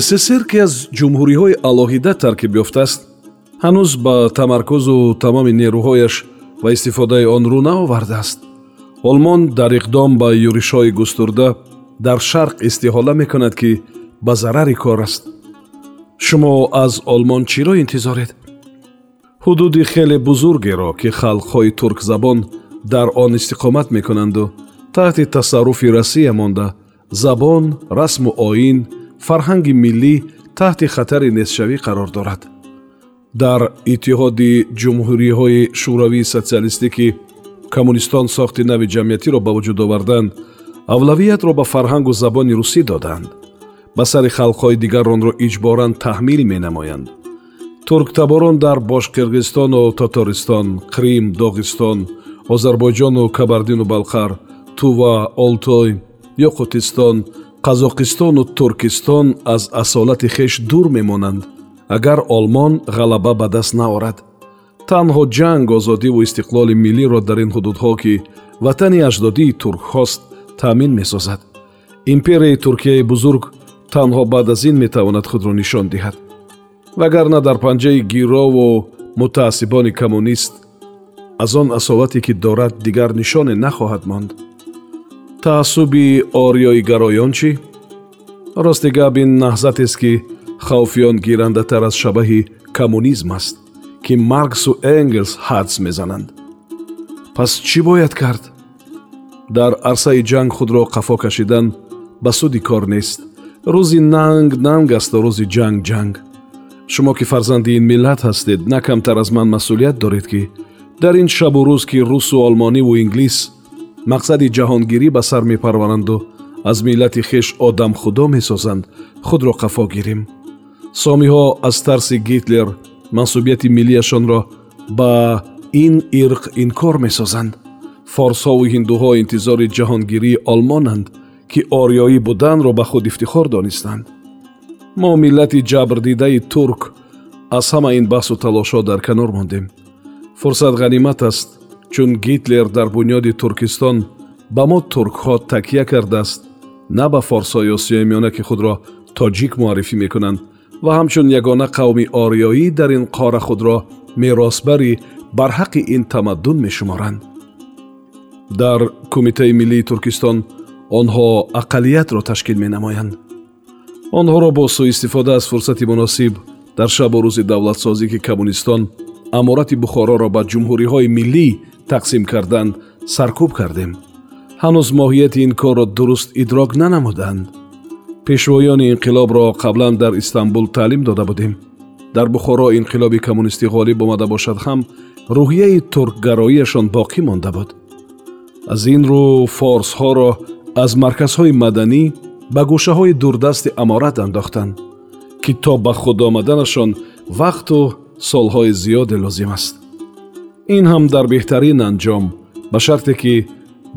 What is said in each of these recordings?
ссср ки аз ҷумҳуриҳои алоҳида таркиб ёфтааст. Ҳанӯз ба тамаркузу тамоми нерӯҳояш ва истифодаи он рӯ наовардааст. Олмон дар иқдом ба юришҳои густурда дар шарқ истиҳола мекунад ки ба зарари кор аст. Шумо аз олмон чиро интизоред? Ҳудуди хеле бузургеро ки халқҳои туркзабон дар он истиқомат мекунанду таҳти тасарруфи россия монда забон расму оин фарҳанги миллӣ таҳти хатари нестшавӣ қарор дорад. Дар иттиҳоди ҷумҳуриҳои шӯравии социалистӣ ки коммунистон сохти нави ҷамъиятиро ба вуҷуд оварданд авлавиятро ба фарҳангу забони русӣ доданд. Ба сари халқҳои дигар онро иҷборан таҳмил менамоянд. Турктаборон дар бошқирғистону татористон крим доғистон озарбойҷону кабардину балқар тува олтой ёқутистон қазоқистону туркистон аз асолати хеш дур мемонанд. Агар олмон ғалаба ба даст наорад танҳо ҷанг озодиву истиқлоли миллиро дар ин ҳудудҳо ки ватани аҷдодии туркҳост таъмин месозад. Империяи туркияи бузург танҳо баъд аз ин метавонад худро нишон диҳад. Вагарна дар панҷаи гирову мутаассибони коммунист аз он асолате ки дорад дигар нишоне нахоҳад монд таассуби ориёигароён чӣ? Рости гап ин наҳзатест ки хавфиён гирандатар аз шабаҳи коммунизм аст ки марксу энгелс ҳадс мезананд. Пас чӣ бояд кард? Дар арсаи ҷанг худро қафо кашидан ба суди кор нест. Рӯзи нанг нанг асту рӯзи ҷанг ҷанг. Шумо ки фарзанди ин миллат ҳастед на камтар аз ман масъулият доред ки дар ин шабу рӯз ки русу олмониву инглис мақсади ҷаҳонгирӣ ба сар мепарваранду. Аз миллати хеш одамхудо месозанд. Худро қафо гирем сомиҳо аз тарси гитлер мансубияти миллияшонро ба ин ирқ инкор месозанд форсҳову ҳиндуҳо интизори ҷаҳонгирии олмонанд ки ориёӣ буданро ба худ ифтихор донистанд. Мо миллати ҷабрдидаи турк аз ҳама ин баҳсу талошҳо дар канор мондем. Фурсат ғанимат аст чун гитлер дар бунёди туркистон ба мо туркҳо такя кардааст на ба форсҳои осиёи миёна ки худро тоҷик муаррифӣ мекунанд ва ҳамчун ягона қавми ориёӣ дар ин қора худро меросбари барҳаққи ин тамаддун мешуморанд дар кумитаи миллии туркистон онҳо ақалиятро ташкил менамоянд онҳоро бо суистифода аз фурсати муносиб дар шабу рӯзи давлатсозӣ ки коммунистон аморати бухороро ба ҷумҳуриҳои миллӣ тақсим карданд саркӯб кардем. Ҳанӯз моҳияти ин корро дуруст идрок нанамуданд. Пешвоёни инқилобро қаблан дар истанбул таълим дода будем. Дар бухоро инқилоби коммунистӣ ғолиб омада бошад ҳам рӯҳияи туркгароияшон боқӣ монда буд. Аз ин рӯ форсҳоро аз марказҳои маданӣ ба гӯшаҳои дурдасти аморат андохтанд ки то ба худ омаданашон вақту солҳои зиёде лозим аст ин ҳам дар беҳтарин анҷом ба шарте ки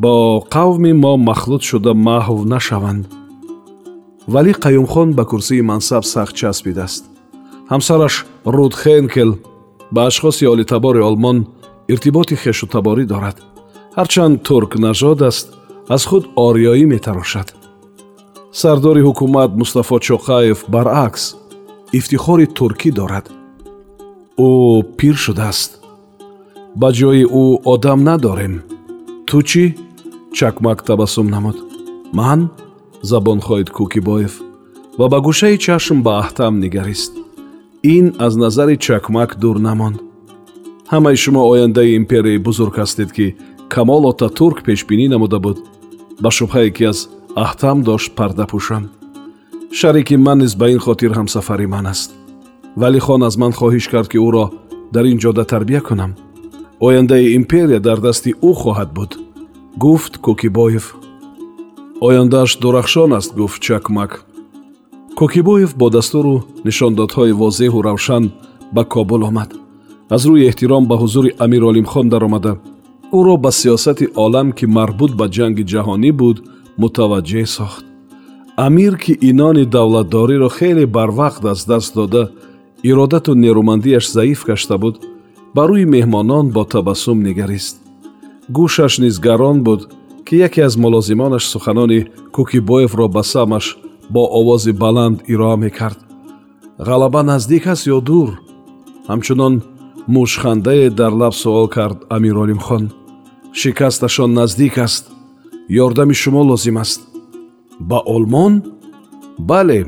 бо қавми мо махлут шуда маҳв нашаванд. Валӣ қаюмхон ба курсии мансаб сахт часпидааст. Ҳамсараш руд хенкел ба ашхоси олитабори олмон иртиботи хешутаборӣ дорад. Ҳарчанд туркнажод аст аз худ ориёӣ метарошад. Сардори ҳукумат мустафо чоқаев баръакс ифтихори туркӣ дорад. Ӯ пир шудааст ба ҷои ӯ одам надорем. Ту чӣ? Чакмак табассум намуд. Ман забон хоҳид кӯкибоев ва ба гӯшаи чашм ба аҳтам нигарист. Ин аз назари чакмак дур намонд. Ҳамаи шумо ояндаи империяи бузург ҳастед ки камол отатурк пешбинӣ намуда буд ба шубҳае ки аз аҳтам дошт парда пӯшан шарики ман низ ба ин хотир ҳамсафари ман аст. Валихон аз ман хоҳиш кард ки ӯро дар ин ҷода тарбия кунам ояндаи империя дар дасти ӯ хоҳад буд. Гуфт кӯкибоев ояндааш дурахшон аст гуфт чакмак. Кӯкибоев бо дастуру нишондодҳои возеҳу равшан ба кобул омад. Аз рӯи эҳтиром ба ҳузури амир олимхон даромада. Ӯро ба сиёсати олам ки марбут ба ҷанги ҷаҳонӣ буд мутаваҷҷеҳ сохт. Амир ки инони давлатдориро хеле барвақт аз даст дода иродату нерӯмандияш заиф гашта буд ба рӯи меҳмонон бо табассум нигарист гӯшаш низ гарон буд ки яке аз мулозимонаш суханони кӯкибоевро ба самаш бо овози баланд ироа мекард ғалаба наздик аст ё дур ҳамчунон мушхандае дар лаб суол кард амиролимхон шикасташон наздик аст ёрдами шумо лозим аст ба олмон бале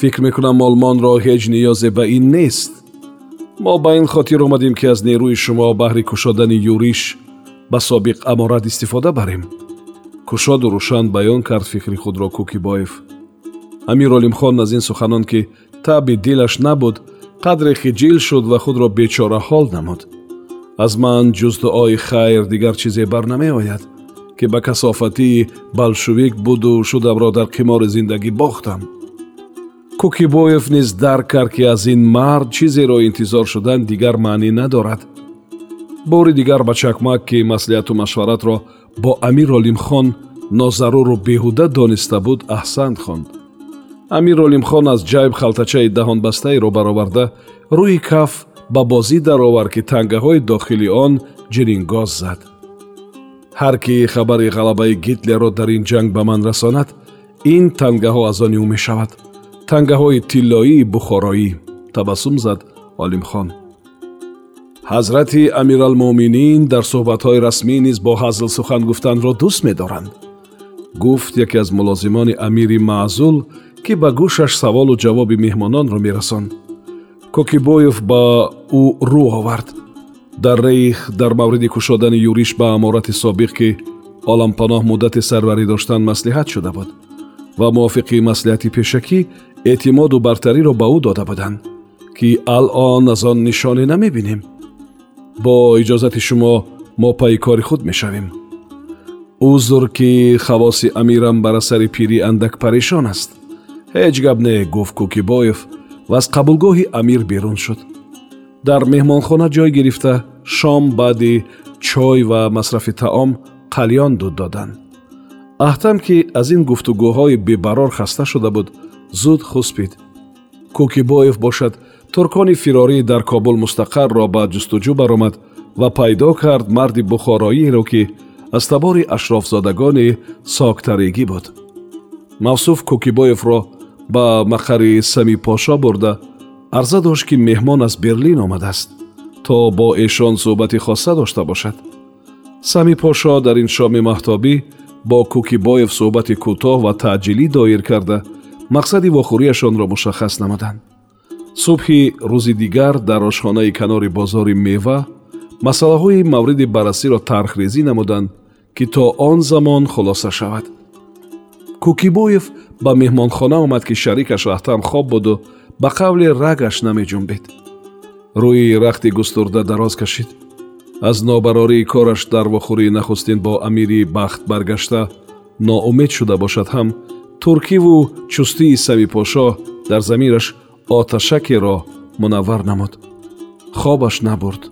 фикр мекунам олмонро ҳеҷ ниёзе ба ин нест мо ба ин хотир омадем ки аз нерӯи шумо баҳри кушодани юриш ба собиқ аморат истифода барем. Кушоду рӯшан баён кард фикри худро кӯкибоев амиролимхон аз ин суханон ки таби дилаш набуд қадре хиҷил шуд ва худро бечораҳол намуд. Аз ман ҷуз дуои хайр дигар чизе барнамеояд ки ба касофатии балшувик буду шудамро дар қимори зиндагӣ бохтам кӯкибоев низ дарк кард ки аз ин мард чизеро интизор шудан дигар маънӣ надорад. Бори дигар ба чакмак ки маслиҳату машваратро бо амир олимхон нозаруру беҳуда дониста буд аҳсанд хонд. Амир олимхон аз ҷайб халтачаидаҳонбастаеро бароварда рӯи каф ба бозӣ даровард ки тангаҳои дохили он ҷирингоз зад. Ҳар кӣ хабари ғалабаи гитлерро дар ин ҷанг ба ман расонад ин тангаҳо аз они ӯ мешавад тангаҳои тиллоии бухороӣ табассум зад олимхон ҳазрати амиралмӯминин дар суҳбатҳои расмӣ низ бо ҳазл сухан гуфтанро дӯст медоранд. Гуфт яке аз мулозимони амири маъзул ки ба гӯшаш саволу ҷавоби меҳмононро мерасонд кокибоев ба ӯ рӯ овард. Дар рейх дар мавриди кушодани юриш ба аморати собиқ ки олампаноҳ муддати сарварӣ доштан маслиҳат шуда буд ва мувофиқи маслиҳати пешакӣ эътимоду бартариро ба ӯ дода буданд ки алон аз он нишоне намебинем бо иҷозати шумо мо пайи кори худ мешавем узр ки хавоси амирам бар асари пирӣ андак парешон аст ҳеҷ гап не гуфт кӯкибоев ва аз қабулгоҳи амир берун шуд дар меҳмонхона ҷой гирифта шом баъди чой ва масрафи таом қалён дуд доданд аҳтам ки аз ин гуфтугӯҳои бебарор хаста шуда буд зуд хуспид. Кӯкибоев бошад туркони фирорӣ дар кобул мустақарро ба ҷустуҷӯ баромад ва пайдо кард марди бухороиеро ки аз табори ашрофзодагони соктарегӣ буд. Мавсуф кӯкибоевро ба мақари самипошо бурда арза дошт ки меҳмон аз берлин омадааст то бо эшон суҳбати хоса дошта бошад. Самипошо дар ин шоми маҳтобӣ бо кӯкибоев суҳбати кӯтоҳ ва таъҷилӣ доир карда мақсади вохӯрияшонро мушаххас намуданд. Субҳи рӯзи дигар дар ошхонаи канори бозори мева масъалаҳои мавриди баррасиро тархрезӣ намуданд ки то он замон хулоса шавад. Кӯкибоев ба меҳмонхона омад ки шарикаш раҳтам хоб буду ба қавле рагаш намеҷунбед. Рӯи рахти густурда дароз кашид аз нобарории кораш дар вохӯрии нахустин бо амири бахт баргашта ноумед шуда бошад ҳам туркиву чустии самипошо дар замираш оташакеро мунаввар намуд. Хобаш набурд.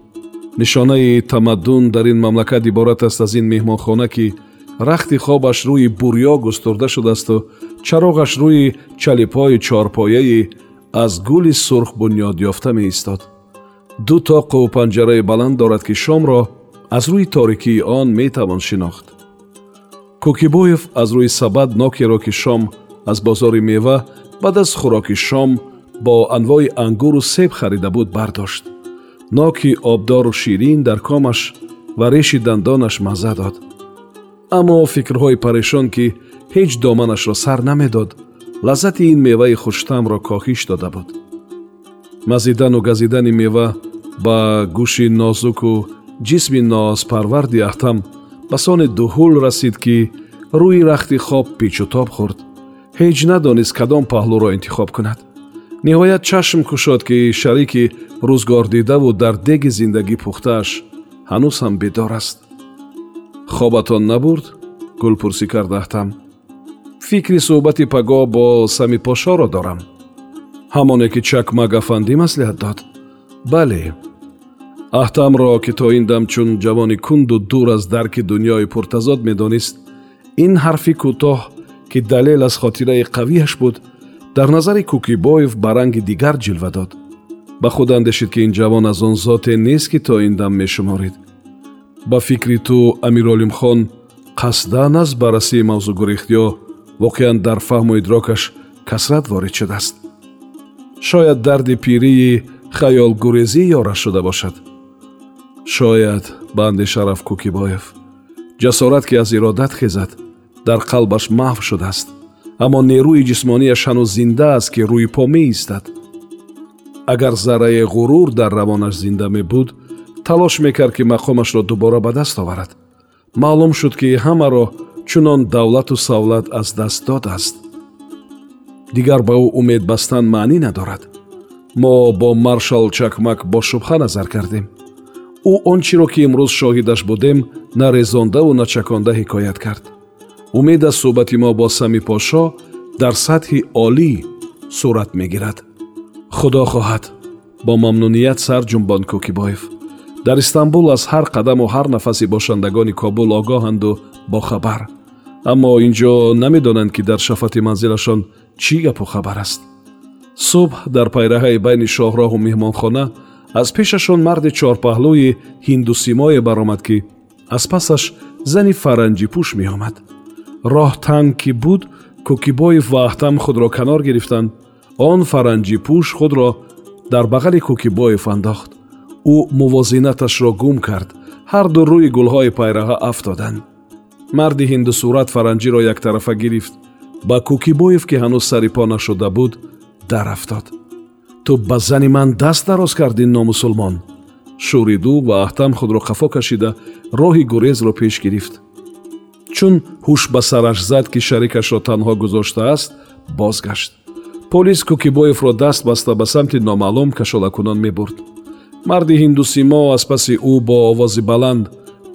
Нишонаи тамаддун дар ин мамлакат иборат аст аз ин меҳмонхона ки рахти хобаш рӯи бурьё густурда шудасту чароғаш рӯи чалипҳои чорпояи аз гули сурх бунёд ёфта меистод ду тоқу панҷараи баланд дорад ки шомро аз рӯи торикии он метавон шинохт. Кӯкибоев аз рӯи сабад нокеро ки шом аз бозори мева баъд аз хӯроки шом бо анвои ангуру себ харида буд бардошт. Ноки обдору ширин дар комаш ва реши дандонаш мазза дод. Аммо фикрҳои парешон ки ҳеҷ доманашро сар намедод лаззати ин меваи хуштамро коҳиш дода буд. Мазидану газидани мева ба гӯши нозуку ҷисми ноозпарварди аҳтам ба сони дуҳул расид ки рӯи рахти хоб пичутоб хӯрд. Ҳеҷ надонист кадом паҳлӯро интихоб кунад. Ниҳоят чашм кушод ки шарики рӯзгордидаву дар деги зиндагӣ пухтааш ҳанӯз ҳам бедор аст. Хобатон набурд гулпурсӣ кардаҳтам фикри суҳбати пагоҳ бо сами пошоро дорам. Ҳамоне ки чакмак афандӣ маслиҳат дод бале аҳтамро ки то ин дам чун ҷавони кунду дур аз дарки дунёи пуртазод медонист ин ҳарфи кӯтоҳ ки далел аз хотираи қавияш буд дар назари кӯкибоев ба ранги дигар ҷилва дод ба худ андешид ки ин ҷавон аз он зоте нест ки то ин дам мешуморид ба фикри ту амиролимхон қасдан аз баррасии мавзӯъ гурехт ё воқеан дар фаҳму идрокаш касрат ворид шудааст шояд дарди пирии хаёлгурезӣ ёраш шуда бошад. Шояд ба андеша рафт кӯкибоев ҷасорат ки аз иродат хезад дар қалбаш маҳв шудааст. Аммо нерӯи ҷисмонияш ҳанӯз зинда аст ки рӯи по меистад. Агар заррае ғурур дар равонаш зинда мебуд талош мекард ки мақомашро дубора ба даст оварад. Маълум шуд ки ҳамаро чунон давлату савлат аз даст додааст. Дигар ба ӯ умед бастан маънӣ надорад мо бо маршал чакмак бо шубҳа назар кардем. Ӯ он чиро ки имрӯз шоҳидаш будем на резондаву на чаконда ҳикоят кард. Умед аз суҳбати мо бо сами подшо дар сатҳи олӣ сурат мегирад. Худо хоҳад бо мамнуният сар ҷумбон кӯкибоев дар истанбул аз ҳар қадаму ҳар нафаси бошандагони кобул огоҳанду бохабар аммо ин ҷо намедонанд ки дар шафати манзилашон чӣ гапу хабар аст субҳ дар пайраҳаи байни шоҳроҳу меҳмонхона аз пешашон марди чорпаҳлӯи ҳиндусимое баромад ки аз пасаш зани фаранҷипӯш меомад роҳ танг ки буд кӯкибоев ва аҳтам худро канор гирифтанд он фаранҷипӯш худро дар бағали кӯкибоев андохт ӯ мувозинаташро гум кард ҳарду рӯи гулҳои пайраҳа афтоданд марди ҳиндусурат фаранҷиро яктарафа гирифт ба кӯкибоев ки ҳанӯз сари по нашуда буд дарафтод. Ту ба зани ман даст дароз кардӣ номусулмон. Шӯриду ва аҳтам худро қафо кашида роҳи гурезро пеш гирифт. Чун ҳуш ба сараш зад ки шарикашро танҳо гузоштааст бозгашт. Полис кӯкибоевро даст баста ба самти номаълум кашолакунон мебурд. Марди ҳиндусимо аз паси ӯ бо овози баланд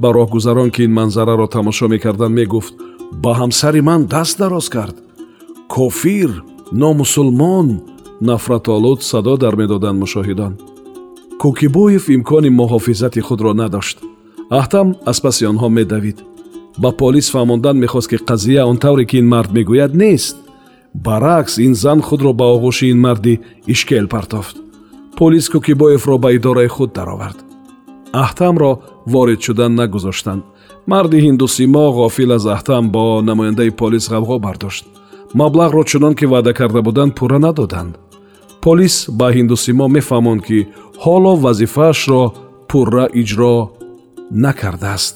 ба роҳгузарон ки ин манзараро тамошо мекарданд мегуфт ба ҳамсари ман даст дароз кард. Кофир номусулмон нафратолуд садо дар медоданд мушоҳидон. Кӯкибоев имкони муҳофизати худро надошт. Аҳтам аз паси онҳо медавид. Ба полис фаҳмондан мехост ки қазия он тавре ки ин мард мегӯяд нест. Баръакс ин зан худро ба оғӯши ин марди ишкел партофт. Полис кӯкибоевро ба идораи худ даровард. Аҳтамро ворид шудан нагузоштанд. Марди ҳиндусимо ғофил аз аҳтам бо намояндаи полис ғавғо бардошт маблағро чунон ки ваъда карда буданд пурра надоданд. Полис ба ҳиндусимо мефаҳмонд ки ҳоло вазифаашро пурра иҷро накардааст